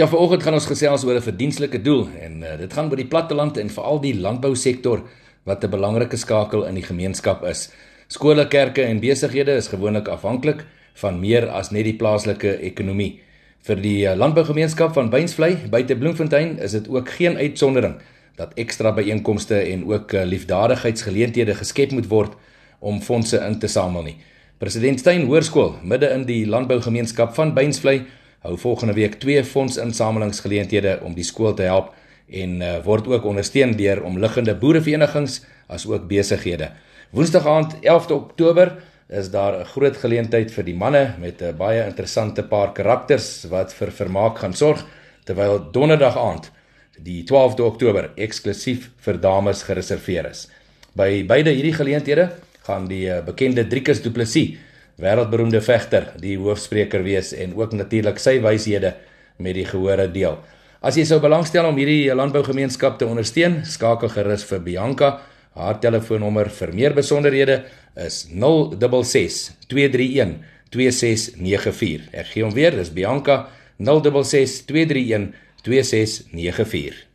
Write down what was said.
Ja, vanoggend gaan ons gesels oor 'n verdienstelike doel en uh, dit gaan oor die platteland en veral die landbousektor wat 'n belangrike skakel in die gemeenskap is. Skole, kerke en besighede is gewoonlik afhanklik van meer as net die plaaslike ekonomie. Vir die uh, landbougemeenskap van Beinsvlei buite Bloemfontein is dit ook geen uitsondering dat ekstra byeenkomste en ook uh, liefdadigheidsgeleenthede geskep moet word om fondse in te samel nie. President Steyn Hoërskool, midde in die landbougemeenskap van Beinsvlei, hou volgende week twee fondsinsamelingsgeleenthede om die skool te help en uh, word ook ondersteun deur omliggende boereverenigings as ook besighede. Woensdag aand 11 Oktober is daar 'n groot geleentheid vir die manne met 'n baie interessante paar karakters wat vir vermaak gaan sorg terwyl donderdag aand die 12de Oktober eksklusief vir dames gereserveer is. By beide hierdie geleenthede gaan die uh, bekende Driekus Du Plessis wêreldberoemde vegter die hoofspreker wees en ook natuurlik sy wyshede met die gehore deel. As jy sou belangstel om hierdie landbougemeenskap te ondersteun, skakel gerus vir Bianca. Haar telefoonnommer vir meer besonderhede is 066 231 2694. Ek gee hom weer, dis Bianca 066 231 2694.